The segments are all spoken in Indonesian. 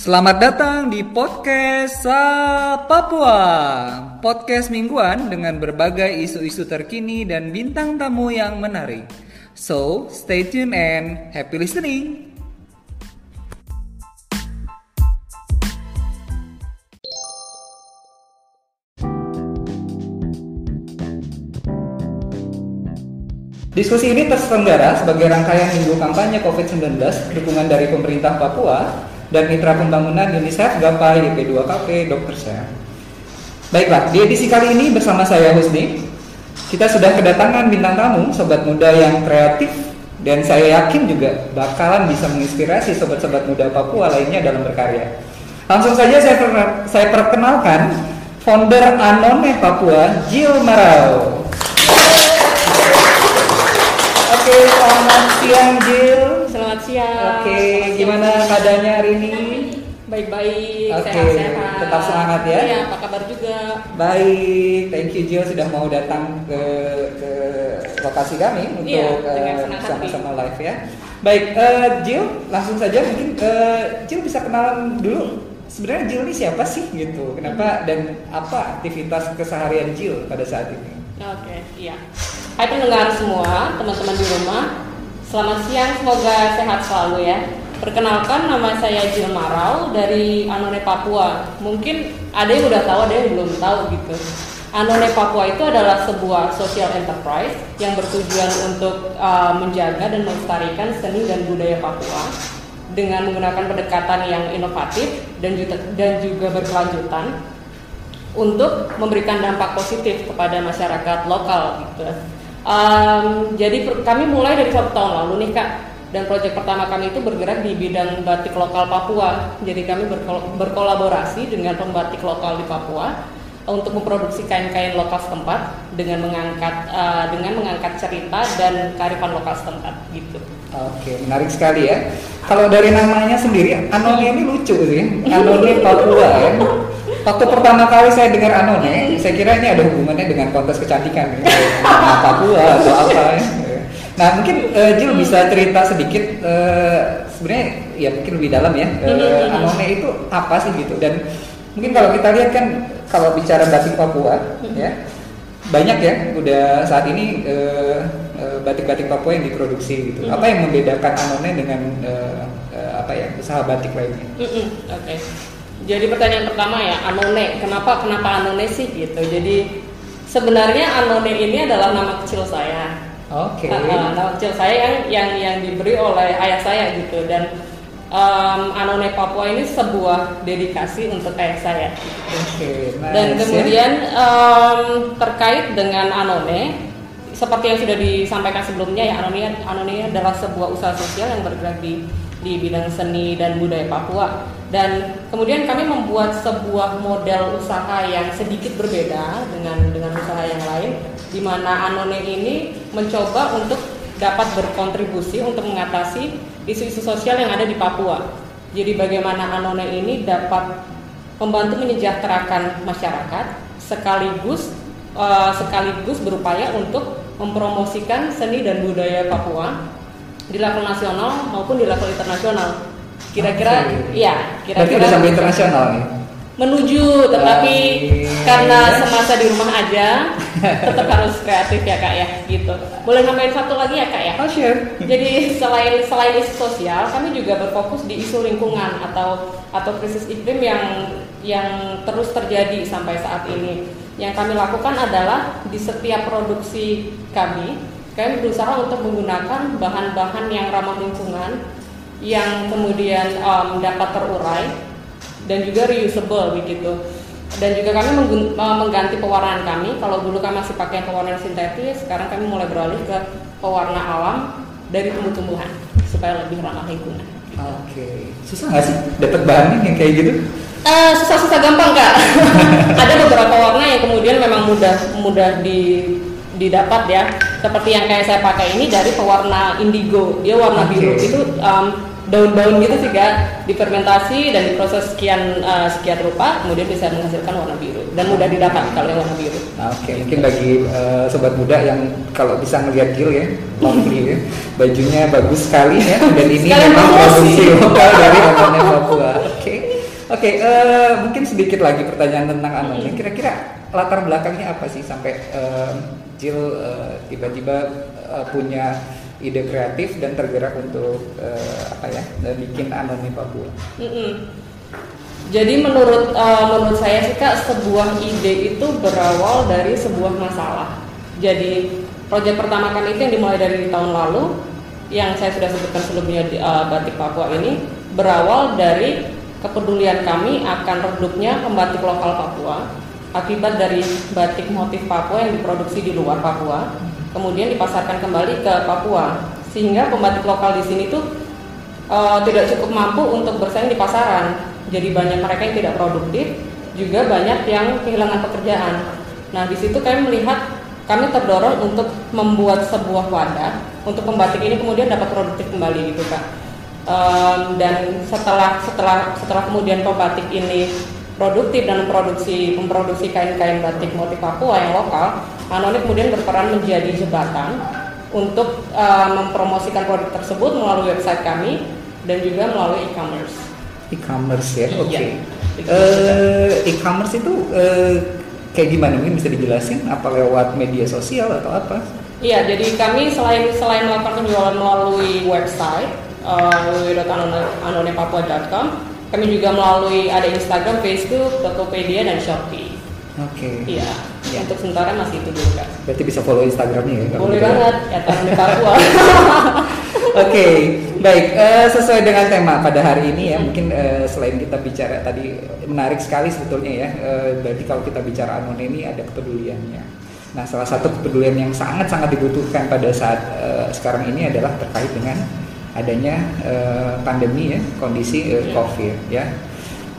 Selamat datang di podcast Papua Podcast mingguan dengan berbagai isu-isu terkini dan bintang tamu yang menarik. So, stay tuned and happy listening. Diskusi ini terselenggara sebagai rangkaian minggu kampanye COVID-19 dukungan dari pemerintah Papua dan Mitra Pembangunan UNICEF Gapai YP2KP Dr. Syah. Baiklah, di edisi kali ini bersama saya Husni, kita sudah kedatangan bintang tamu, sobat muda yang kreatif dan saya yakin juga bakalan bisa menginspirasi sobat-sobat muda Papua lainnya dalam berkarya. Langsung saja saya, per saya perkenalkan founder Anone Papua, Jill Marau. Oke, selamat siang Jill. Selamat siang. Oke, gimana keadaannya hari ini? Baik-baik, Oke, sehat-sehat. tetap semangat ya. Iya, apa kabar juga? Baik, thank you Jill sudah mau datang ke, ke lokasi kami untuk Iya, dengan eh, senang hati. sama-sama live ya. Baik, eh, Jill langsung saja mungkin eh, Jill bisa kenalan dulu. Sebenarnya Jill ini siapa sih gitu? Kenapa dan apa aktivitas keseharian Jill pada saat ini? Oke, iya. Hai pendengar semua, teman-teman di rumah. Selamat siang, semoga sehat selalu ya. Perkenalkan nama saya Jill Marau dari Anone Papua. Mungkin ada yang udah tahu, ada yang belum tahu gitu. Anone Papua itu adalah sebuah social enterprise yang bertujuan untuk uh, menjaga dan melestarikan seni dan budaya Papua dengan menggunakan pendekatan yang inovatif dan juga, dan juga berkelanjutan untuk memberikan dampak positif kepada masyarakat lokal gitu. Um, jadi kami mulai dari satu tahun lalu nih kak dan proyek pertama kami itu bergerak di bidang batik lokal Papua. Jadi kami berkol- berkolaborasi dengan pembatik lokal di Papua untuk memproduksi kain-kain lokal setempat dengan mengangkat uh, dengan mengangkat cerita dan kearifan lokal setempat gitu. Oke, menarik sekali ya. Kalau dari namanya sendiri, Anone ini lucu sih. Anone Papua ya. Waktu pertama kali saya dengar Anone, saya kira ini ada hubungannya dengan kontes kecantikan ya. Papua atau apa ya. Nah mungkin eh, Jill bisa cerita sedikit eh, sebenarnya ya mungkin lebih dalam ya. Eh, Anone itu apa sih gitu dan mungkin kalau kita lihat kan kalau bicara batik Papua ya banyak ya udah saat ini eh, eh, batik-batik Papua yang diproduksi gitu. Mhm. Apa yang membedakan Anone dengan eh, apa ya usaha batik lainnya? Mm-mm, Oke. Jadi pertanyaan pertama ya, Anone. Kenapa kenapa Anone sih gitu? Jadi sebenarnya Anone ini adalah nama kecil saya. Oke. Uh, uh, nama kecil saya yang yang yang diberi oleh ayah saya gitu dan um, Anone Papua ini sebuah dedikasi untuk ayah saya. Oke. nice, Dan ya. kemudian em, terkait dengan Anone, seperti yang sudah disampaikan sebelumnya ya Anone Anone adalah sebuah usaha sosial yang bergerak di di bidang seni dan budaya Papua. Dan kemudian kami membuat sebuah model usaha yang sedikit berbeda dengan dengan usaha yang lain, di mana Anone ini mencoba untuk dapat berkontribusi untuk mengatasi isu-isu sosial yang ada di Papua. Jadi bagaimana Anone ini dapat membantu menyejahterakan masyarakat sekaligus eh, sekaligus berupaya untuk mempromosikan seni dan budaya Papua di level nasional maupun di level internasional. Kira-kira Oke. ya, Berarti kira-kira udah sampai internasional nih. menuju tetapi Baik. karena semasa di rumah aja tetap harus kreatif ya kak ya gitu. Boleh nambahin satu lagi ya kak ya? Oh sure. Jadi selain selain isu sosial, kami juga berfokus di isu lingkungan atau atau krisis iklim yang yang terus terjadi sampai saat ini. Yang kami lakukan adalah di setiap produksi kami, kami berusaha untuk menggunakan bahan-bahan yang ramah lingkungan, yang kemudian em, dapat terurai dan juga reusable begitu. Dan juga kami mengganti pewarnaan kami. Kalau dulu kami masih pakai pewarnaan sintetis, sekarang kami mulai beralih ke pewarna alam dari tumbuh-tumbuhan supaya lebih ramah lingkungan. Oke. Susah nggak sih dapat bahannya yang kayak gitu? Eh, susah-susah gampang kak. Ada beberapa warna yang kemudian memang mudah mudah di didapat ya. Seperti yang kayak saya pakai ini dari pewarna indigo. Dia warna Oke. biru itu em, daun-daun gitu sih kak. Difermentasi dan diproses sekian eh, sekian rupa, kemudian bisa menghasilkan warna biru dan mudah didapat kalau yang warna biru. Nah, Oke, mungkin bagi eh, sobat muda yang kalau bisa ngelihat Jill ya, lovely ya, bajunya bagus sekali ya, dan ini Sekalian memang produksi lokal dari Anone Papua. Oke, Oke, eh, mungkin sedikit lagi pertanyaan tentang Anone. Kira-kira latar belakangnya apa sih sampai eh, Jill eh, tiba-tiba eh, punya ide kreatif dan tergerak untuk eh, apa ya bikin Anone Papua? Mm-mm. Jadi menurut eh, menurut saya sih kak sebuah ide itu berawal dari sebuah masalah. Jadi proyek pertama kami itu yang dimulai dari tahun lalu yang saya sudah sebutkan sebelumnya di eh, batik Papua ini berawal dari kepedulian kami akan redupnya pembatik lokal Papua akibat dari batik motif Papua yang diproduksi di luar Papua kemudian dipasarkan kembali ke Papua. Sehingga pembatik lokal di sini tuh eh, tidak cukup mampu untuk bersaing di pasaran. Jadi banyak mereka yang tidak produktif juga banyak yang kehilangan pekerjaan. Nah di situ kami melihat kami terdorong untuk membuat sebuah wadah untuk pembatik ini kemudian dapat produktif kembali gitu kak. Em, dan setelah setelah setelah kemudian pembatik ini produktif dan memproduksi memproduksi kain-kain batik motif Papua yang lokal, Anoni kemudian berperan menjadi jembatan untuk eh, mempromosikan produk tersebut melalui website kami dan juga melalui e-commerce. E-commerce ya, oke. Iya. Eh, E-commerce itu eh, kayak gimana? Mungkin bisa dijelasin? Apa lewat media sosial atau apa? Iya, jadi kami selain selain melakukan penjualan melalui website uh, www.anonepapua.com, kami juga melalui ada Instagram, Facebook, Tokopedia dan Shopee. Oke. Iya, Iya. untuk sementara masih itu dulu kak. Berarti bisa follow Instagramnya ya? Boleh gitu. banget, ya Papua. Oke, baik. eh, sesuai dengan tema pada hari ini ya, mungkin eh, selain kita bicara tadi menarik sekali sebetulnya ya. eh, berarti kalau kita bicara Anone ini ada kepeduliannya. Nah, salah satu kepedulian yang sangat-sangat dibutuhkan pada saat eh, sekarang ini adalah terkait dengan adanya eh, pandemi ya, kondisi eh, Iya. COVID ya.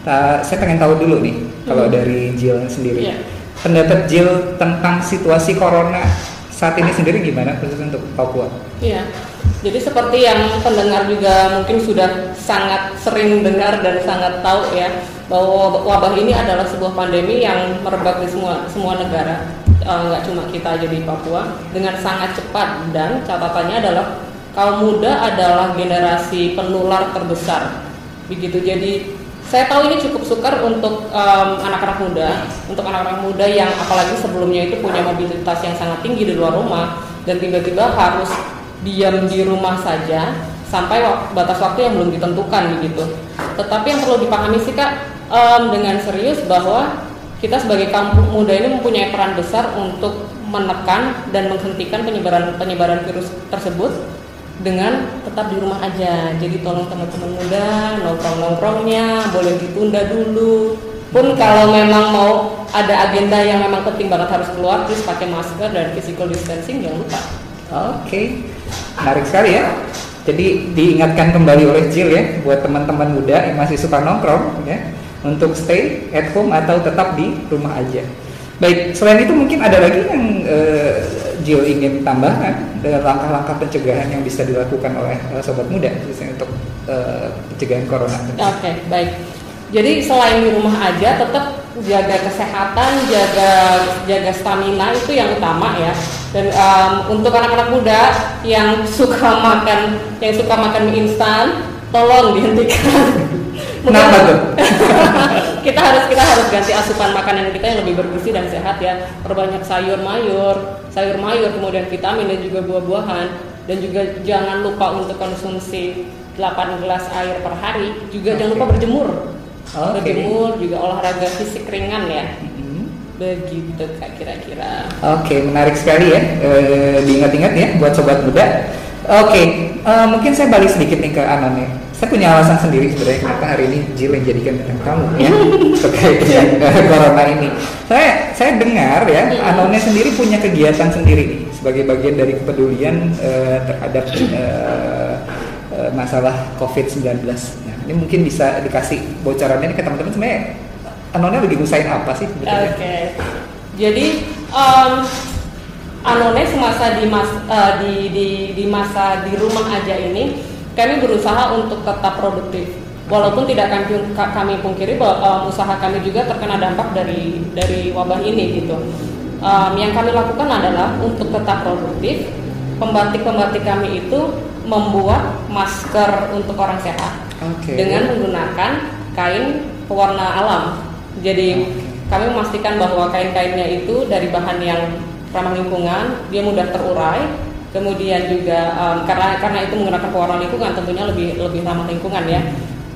Ta- saya pengen tahu dulu nih, kalau Hmm. dari Jill sendiri, Iya. pendapat Jill tentang situasi corona saat ini sendiri gimana khusus untuk Papua? Iya. Jadi seperti yang pendengar juga mungkin sudah sangat sering dengar dan sangat tahu ya bahwa wabah ini adalah sebuah pandemi yang merebak di semua semua negara, Eh, nggak cuma kita aja di Papua dengan sangat cepat dan catatannya adalah kaum muda adalah generasi penular terbesar. Begitu. Jadi saya tahu ini cukup sukar untuk anak-anak muda, untuk anak-anak muda yang apalagi sebelumnya itu punya mobilitas yang sangat tinggi di luar rumah dan tiba-tiba harus diam di rumah saja sampai batas waktu yang belum ditentukan begitu. Tetapi yang perlu dipahami sih kak em, dengan serius bahwa kita sebagai kaum muda ini mempunyai peran besar untuk menekan dan menghentikan penyebaran penyebaran virus tersebut dengan tetap di rumah aja. Jadi tolong teman-teman muda nongkrong-nongkrongnya boleh ditunda dulu. Pun kalau memang mau ada agenda yang memang penting banget harus keluar, please pakai masker dan physical distancing jangan lupa. Oke, menarik sekali ya. Jadi diingatkan kembali oleh Jill ya buat teman-teman muda yang masih suka nongkrong ya untuk stay at home atau tetap di rumah aja. Baik, selain itu mungkin ada lagi yang eh, Jill ingin tambahkan dengan langkah-langkah pencegahan yang bisa dilakukan oleh eh, sobat muda khususnya untuk eh, pencegahan corona. Oke, baik. Jadi selain di rumah aja, tetap jaga kesehatan, jaga jaga stamina itu yang utama ya. Dan em, untuk anak-anak muda yang suka makan yang suka makan mie instan, tolong dihentikan. Kenapa tuh? kita harus kita harus ganti asupan makanan kita yang lebih bergizi dan sehat ya. Perbanyak sayur mayur, sayur mayur, kemudian vitamin dan juga buah-buahan dan juga jangan lupa untuk konsumsi 8 gelas air per hari. Juga jangan lupa berjemur. Oke. Berjemur juga olahraga fisik ringan ya. Begitu Kak kira-kira. Oke, menarik sekali ya. Eh, diingat-ingat ya buat sobat muda. Oke, eh, mungkin saya balik sedikit nih ke Anon ya. Saya punya alasan sendiri sebenarnya kenapa hari ini Jill yang jadikan bintang tamu ya terkait dengan eh, corona ini. Saya saya dengar ya Anonnya sendiri punya kegiatan sendiri nih sebagai bagian dari kepedulian eh, terhadap eh, eh, masalah COVID-19. Nah, ini mungkin bisa dikasih bocorannya nih ke teman-teman sebenarnya Anonnya lagi ngusain apa sih sebetulnya? Oke. Jadi em, Anone semasa di, mas, eh, di, di, di masa di rumah aja ini kami berusaha untuk tetap produktif. Walaupun tidak kami, kami pungkiri bahwa em, usaha kami juga terkena dampak dari dari wabah ini gitu. Em, yang kami lakukan adalah untuk tetap produktif. Pembatik-pembatik kami itu membuat masker untuk orang sehat Oke. dengan menggunakan kain pewarna alam. Jadi kami memastikan bahwa kain-kainnya itu dari bahan yang ramah lingkungan, dia mudah terurai, kemudian juga um, karena karena itu menggunakan pewarna lingkungan tentunya lebih lebih ramah lingkungan ya.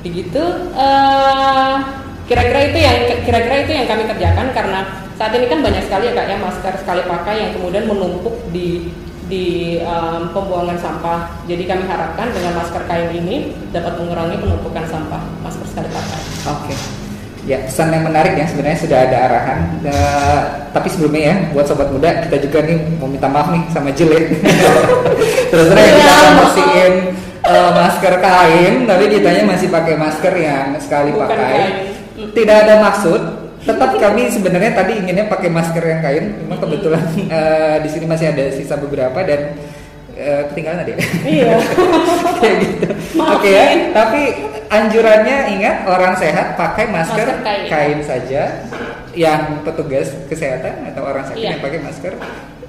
Begitu. Uh, kira-kira itu yang kira-kira itu yang kami kerjakan karena saat ini kan banyak sekali ya kak ya masker sekali pakai yang kemudian menumpuk di di um, pembuangan sampah. Jadi kami harapkan dengan masker kain ini dapat mengurangi penumpukan sampah masker sekali pakai. Oke. Okay. Ya, pesan yang menarik ya sebenarnya sudah ada arahan. Uh, tapi sebelumnya ya, buat sobat muda kita juga nih mau minta maaf nih sama ya. Terus terang kita promosiin uh, masker kain, tapi ditanya masih pakai masker yang sekali Bukan pakai. Kain. Tidak ada maksud tetap kami sebenarnya tadi inginnya pakai masker yang kain, memang kebetulan uh, di sini masih ada sisa beberapa dan uh, ketinggalan tadi. Iya. Kayak gitu. Oke okay, ya, tapi anjurannya ingat orang sehat pakai masker, masker kain. kain saja. Yang petugas kesehatan atau orang sakit iya. yang pakai masker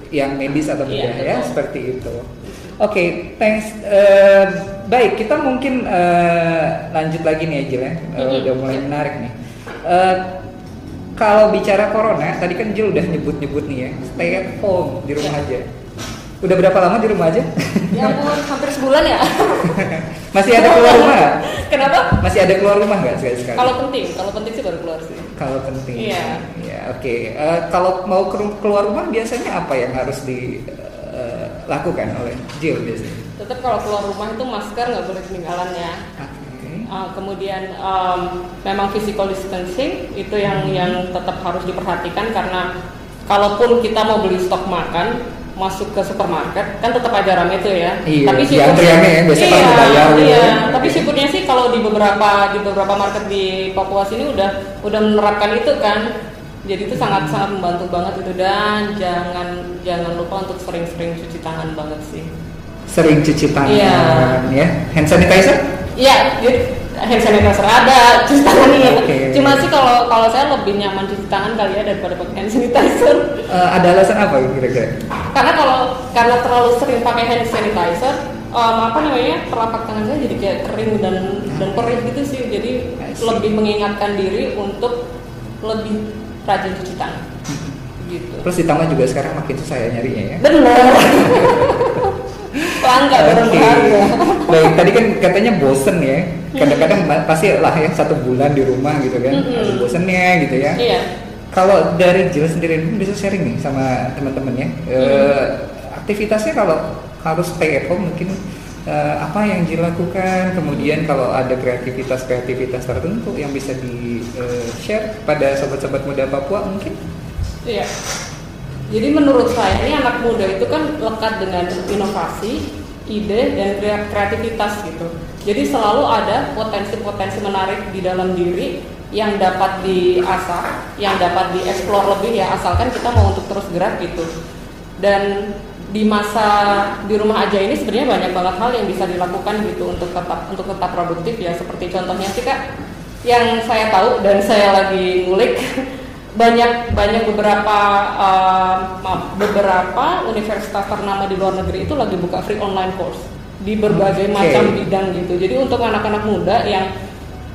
yang medis atau iya, bedah ya, seperti itu. Oke, okay, thanks. Uh, baik, kita mungkin uh, lanjut lagi nih Ajil ya. Uh, udah mulai menarik nih. Uh, kalau bicara corona, tadi kan Jill udah nyebut-nyebut nih ya, stay at home di rumah aja. Udah berapa lama di rumah aja? Ya ampun, hampir sebulan ya. Masih ada keluar rumah? Kenapa? Masih ada keluar rumah nggak sekali sekali? Kalau penting, kalau penting sih baru keluar sih. Kalau penting. Iya. Ya, oke. Okay. Uh, eh, kalau mau keluar rumah biasanya apa yang harus dilakukan uh, oleh Jill biasanya? Tetap kalau keluar rumah itu masker nggak boleh ketinggalan ya. Ah Uh, kemudian um, memang physical distancing itu yang yang tetap harus diperhatikan karena kalaupun kita mau beli stok makan masuk ke supermarket kan tetap ada rame itu ya. Iya, tapi sih ya biasanya iya, bayar gitu iya. Ya. Tapi siputnya sih kalau di beberapa di beberapa market di Papua sini udah udah menerapkan itu kan. Jadi itu sangat sangat membantu banget itu dan jangan jangan lupa untuk sering-sering cuci tangan banget sih. Sering cuci tangan iya. ya. Hand sanitizer? Iya, jadi hand sanitizer ada, cuci tangan ya. Okay. Cuma sih kalau kalau saya lebih nyaman cuci tangan kali ya daripada pakai hand sanitizer. Uh, ada alasan apa kira-kira? Karena kalau karena terlalu sering pakai hand sanitizer, um, apa namanya telapak tangan saya jadi kayak kering dan dan perih gitu sih. Jadi lebih mengingatkan diri untuk lebih rajin cuci tangan. Gitu. Terus ditambah juga sekarang makin susah ya nyarinya ya. Benar. Pelanggan okay. Baik, tadi kan katanya bosen ya. Kadang-kadang pasti lah ya satu bulan di rumah gitu kan. Mm-hmm. Ada bosennya gitu ya. Iya. Kalau dari Jill sendiri bisa sharing nih sama teman-temannya. Mm-hmm. Uh, aktivitasnya kalau harus stay at home mungkin uh, apa yang dilakukan kemudian kalau ada kreativitas-kreativitas tertentu yang bisa di uh, share pada sobat-sobat muda Papua mungkin iya jadi menurut saya ini anak muda itu kan lekat dengan inovasi, ide dan kreativitas gitu. Jadi selalu ada potensi-potensi menarik di dalam diri yang dapat diasah, yang dapat dieksplor lebih ya asalkan kita mau untuk terus gerak gitu. Dan di masa di rumah aja ini sebenarnya banyak banget hal yang bisa dilakukan gitu untuk tetap untuk tetap produktif ya seperti contohnya sih kak yang saya tahu dan saya lagi ngulik banyak banyak beberapa uh, beberapa universitas ternama di luar negeri itu lagi buka free online course di berbagai okay. macam bidang gitu. Jadi untuk anak-anak muda yang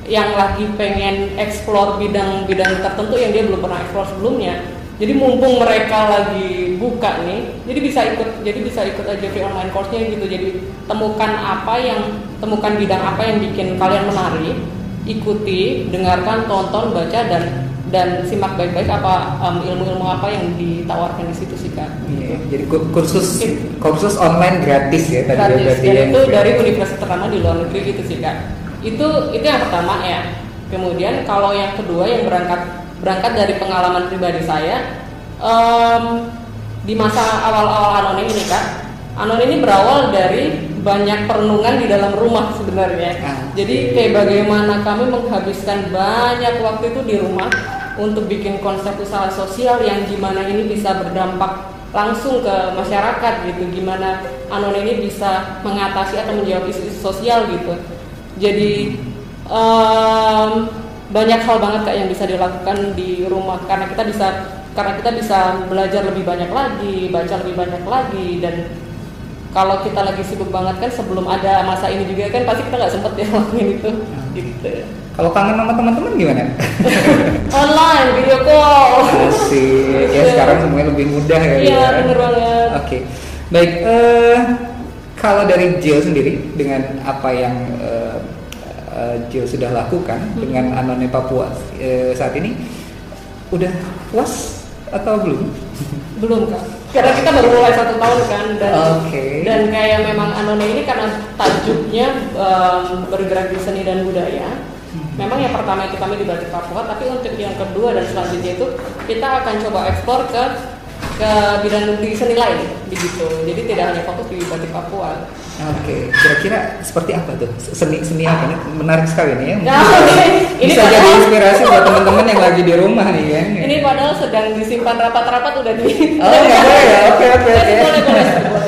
yang lagi pengen explore bidang-bidang tertentu yang dia belum pernah explore sebelumnya. Jadi mumpung mereka lagi buka nih, jadi bisa ikut jadi bisa ikut aja free online course-nya gitu. Jadi temukan apa yang temukan bidang apa yang bikin kalian menarik, ikuti, dengarkan, tonton, baca dan dan simak baik-baik apa um, ilmu-ilmu apa yang ditawarkan di situ sih kak. Iya, jadi kursus kursus online gratis ya tadi gratis. berarti dan itu dari universitas ternama di luar negeri gitu sih kak. Itu itu yang pertama ya. Kemudian kalau yang kedua yang berangkat berangkat dari pengalaman pribadi saya um, di masa awal-awal anonim ini kak. Anon ini berawal dari banyak perenungan di dalam rumah sebenarnya. Ah, Jadi kayak bagaimana kami menghabiskan banyak waktu itu di rumah untuk bikin konsep usaha sosial yang gimana ini bisa berdampak langsung ke masyarakat gitu. Gimana anon ini bisa mengatasi atau menjawab isu-isu sosial gitu. Jadi um, banyak hal banget kak yang bisa dilakukan di rumah. Karena kita bisa karena kita bisa belajar lebih banyak lagi baca lebih banyak lagi dan kalau kita lagi sibuk banget kan sebelum ada masa ini juga kan pasti kita nggak sempet ya lakuin itu. Gitu Kalau kangen sama teman-teman gimana? Online, video call. Asik. Ya sekarang semuanya lebih mudah ya. Iya, ya. bener banget. Oke. Baik, eh kalau dari Jill sendiri dengan apa yang eh, eh, Jill sudah lakukan Hmm. dengan Anone Papua saat ini udah puas atau belum? Belum kak. Karena kita baru mulai satu tahun kan dan Oke. dan kayak memang Anone ini karena tajuknya em, bergerak di seni dan budaya. Memang yang pertama itu kami di Batik Papua, tapi untuk yang kedua dan selanjutnya itu kita akan coba ekspor ke ke bidang di seni lain begitu. Jadi tidak hanya fokus di Batik Papua. Oke, kira-kira seperti apa tuh seni seni apa nih? Menarik sekali nih ya. Nah, ini, ini Bisa jadi inspirasi buat teman-teman yang lagi di rumah nih kan. Ini padahal sedang disimpan rapat-rapat udah di. Oh, nggak boleh ya? Oke, oke, oke.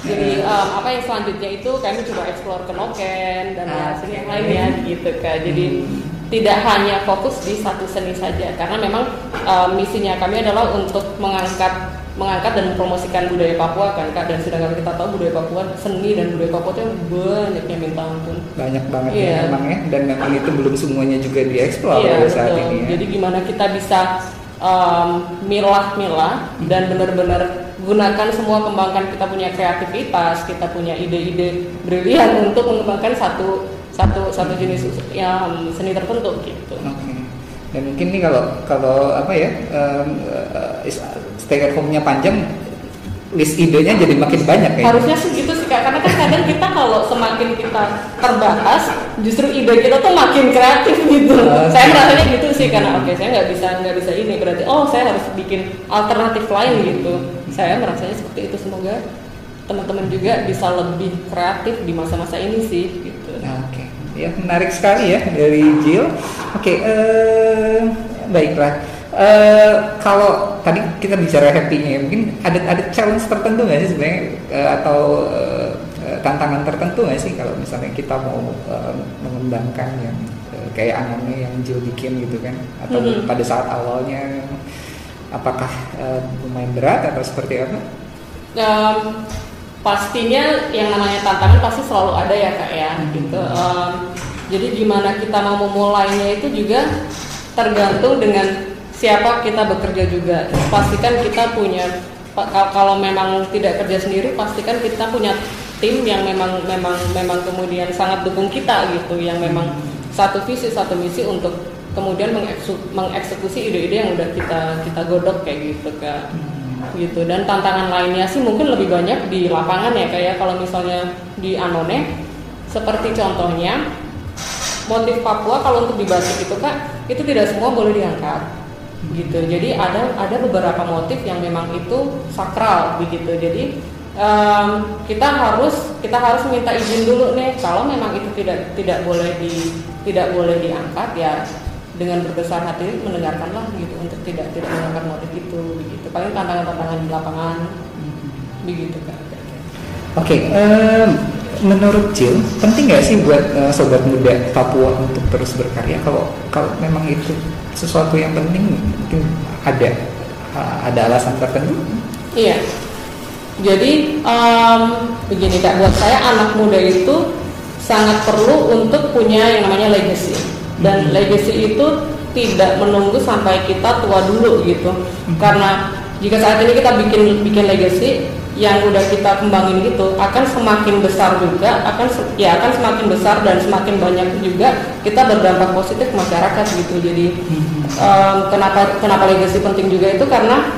Jadi um, apa yang selanjutnya itu kami coba explore ke Noken dan ya Ah, seni yang lainnya gitu kan. Jadi Hmm. tidak hanya fokus di satu seni saja karena memang um, misinya kami adalah untuk mengangkat mengangkat dan mempromosikan budaya Papua kan kak dan sedangkan kita tahu budaya Papua seni dan budaya Papua itu banyaknya minta ampun Banyak banget Iya. ya memang ya dan memang itu belum semuanya juga dieksplor Iya, pada saat betul. ini ya. Jadi gimana kita bisa um, milah-milah dan benar-benar gunakan semua kembangkan kita punya kreativitas, kita punya ide-ide brilian untuk mengembangkan satu satu satu jenis yang seni tertentu gitu. Oke. Dan mungkin nih kalau kalau apa ya um, uh, stay at home-nya panjang, list idenya jadi makin banyak ya. Harusnya sih gitu sih kak, karena kan kadang kita kalau semakin kita terbatas, justru ide kita tuh makin kreatif gitu. Oke. Saya merasanya gitu sih karena oke saya nggak bisa nggak bisa ini berarti oh saya harus bikin alternatif lain gitu. Saya merasanya seperti itu semoga teman-teman juga bisa lebih kreatif di masa-masa ini sih gitu. Oke, ya menarik sekali ya dari Jill. Oke, eh, baiklah. Eh, kalau tadi kita bicara happy-nya, ya, mungkin ada ada challenge tertentu nggak sih sebenarnya Eh, atau eh, tantangan tertentu nggak sih kalau misalnya kita mau eh, mengembangkan yang kayak anaknya yang Jill bikin gitu kan? Atau Mhm. pada saat awalnya apakah eh, lumayan berat atau seperti apa? Em, pastinya yang namanya tantangan pasti selalu ada ya kak ya gitu. Em, jadi gimana kita mau memulainya itu juga tergantung dengan siapa kita bekerja juga. Pastikan kita punya kalau memang tidak kerja sendiri pastikan kita punya tim yang memang memang memang kemudian sangat dukung kita gitu yang memang satu visi satu misi untuk kemudian mengeksu- mengeksekusi ide-ide yang udah kita kita godok kayak gitu kak. Gitu. Dan tantangan lainnya sih mungkin lebih banyak di lapangan ya kayak kalau misalnya di Anone seperti contohnya motif Papua kalau untuk di batik itu kak itu tidak semua boleh diangkat. Gitu. Jadi ada ada beberapa motif yang memang itu sakral begitu. Jadi em, kita harus kita harus minta izin dulu nih kalau memang itu tidak tidak boleh di tidak boleh diangkat ya dengan berbesar hati mendengarkanlah gitu untuk tidak tidak mengangkat motif itu begitu paling tantangan-tantangan di lapangan begitu kan Oke, em, menurut Jill, penting nggak sih buat eh, sobat muda Papua untuk terus berkarya? Kalau kalau memang itu sesuatu yang penting, mungkin ada eh, ada alasan tertentu. Iya. Jadi em, begini kak, buat saya anak muda itu sangat perlu untuk punya yang namanya legacy. Dan legacy itu tidak menunggu sampai kita tua dulu gitu. Karena jika saat ini kita bikin bikin legacy yang udah kita kembangin gitu akan semakin besar juga akan ya akan semakin besar dan semakin banyak juga kita berdampak positif ke masyarakat gitu. Jadi em, kenapa kenapa legacy penting juga itu karena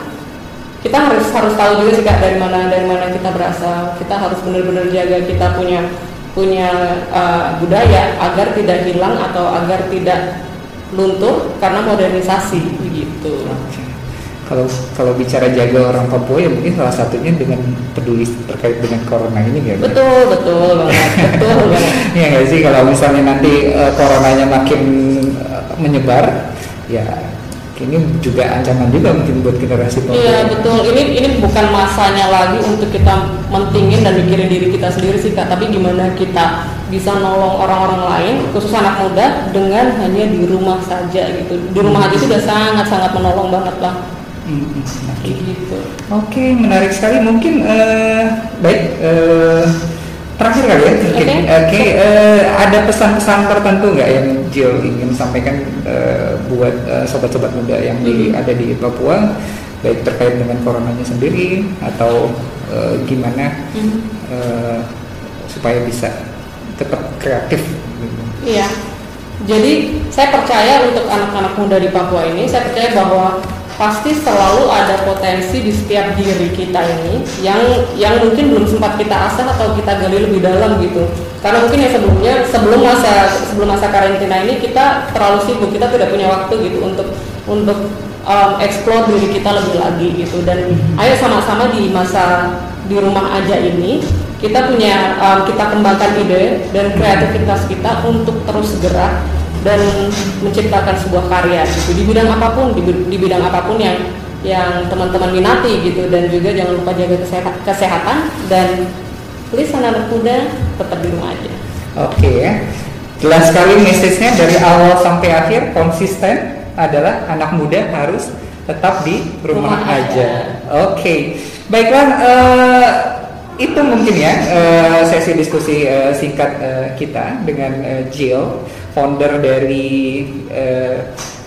kita harus harus tahu juga sih kak dari mana dari mana kita berasal kita harus benar-benar jaga kita punya punya uh, budaya agar tidak hilang atau agar tidak luntur karena modernisasi begitu. Kalau kalau bicara jaga orang Papua ya mungkin salah satunya dengan peduli terkait dengan corona ini ya. betul betul banget betul banget Iya nggak sih kalau misalnya nanti eh, coronanya makin eh, menyebar, ya ini juga ancaman juga mungkin buat generasi Papua. Iya betul. Ini ini bukan masanya lagi untuk kita mentingin dan mikirin diri kita sendiri sih kak. Tapi gimana kita bisa nolong orang-orang lain, khusus anak muda dengan hanya di rumah saja gitu. Di rumah aja itu udah sangat sangat menolong banget lah. Mm, mm, Oke. Gitu. Oke, menarik sekali. Mungkin eh, baik eh, terakhir kali ya mungkin. Oke. Oke, eh, ada pesan-pesan tertentu nggak yang Jill ingin sampaikan eh, buat eh, sobat-sobat muda yang di, Hmm. ada di Papua, baik terkait dengan coronanya sendiri atau eh, gimana Mhm. eh, supaya bisa tetap kreatif. Iya. Jadi saya percaya untuk anak-anak muda di Papua ini, saya percaya bahwa pasti selalu ada potensi di setiap diri kita ini yang yang mungkin belum sempat kita asah atau kita gali lebih dalam gitu. Karena mungkin yang sebelumnya sebelum masa sebelum masa karantina ini kita terlalu sibuk, kita tidak punya waktu gitu untuk untuk um, explore diri kita lebih lagi gitu. Dan ayo sama-sama di masa di rumah aja ini kita punya um, kita kembangkan ide dan kreativitas kita untuk terus gerak dan menciptakan sebuah karya gitu di bidang apa pun di, di bidang apa pun yang yang teman-teman minati gitu dan juga jangan lupa jaga kesehatan, kesehatan dan please anak-anak muda tetap di rumah aja. Oke ya. Jelas sekali message-nya dari awal sampai akhir konsisten adalah anak muda harus tetap di rumah, Rumah aja. aja. Oke. Baiklah eh, itu mungkin ya eh, sesi diskusi eh, singkat eh, kita dengan Jill, founder dari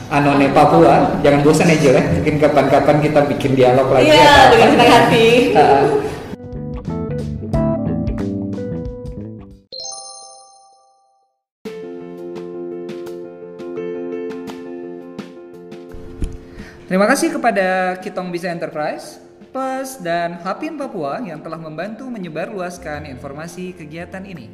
Anone Papua. Jangan bosan ya Jill ya. Mungkin kapan-kapan kita bikin dialog lagi. Iya, dengan senang hati. Terima kasih kepada Kitong Bisa Enterprise, Plus dan Hapin Papua yang telah membantu menyebarluaskan informasi kegiatan ini.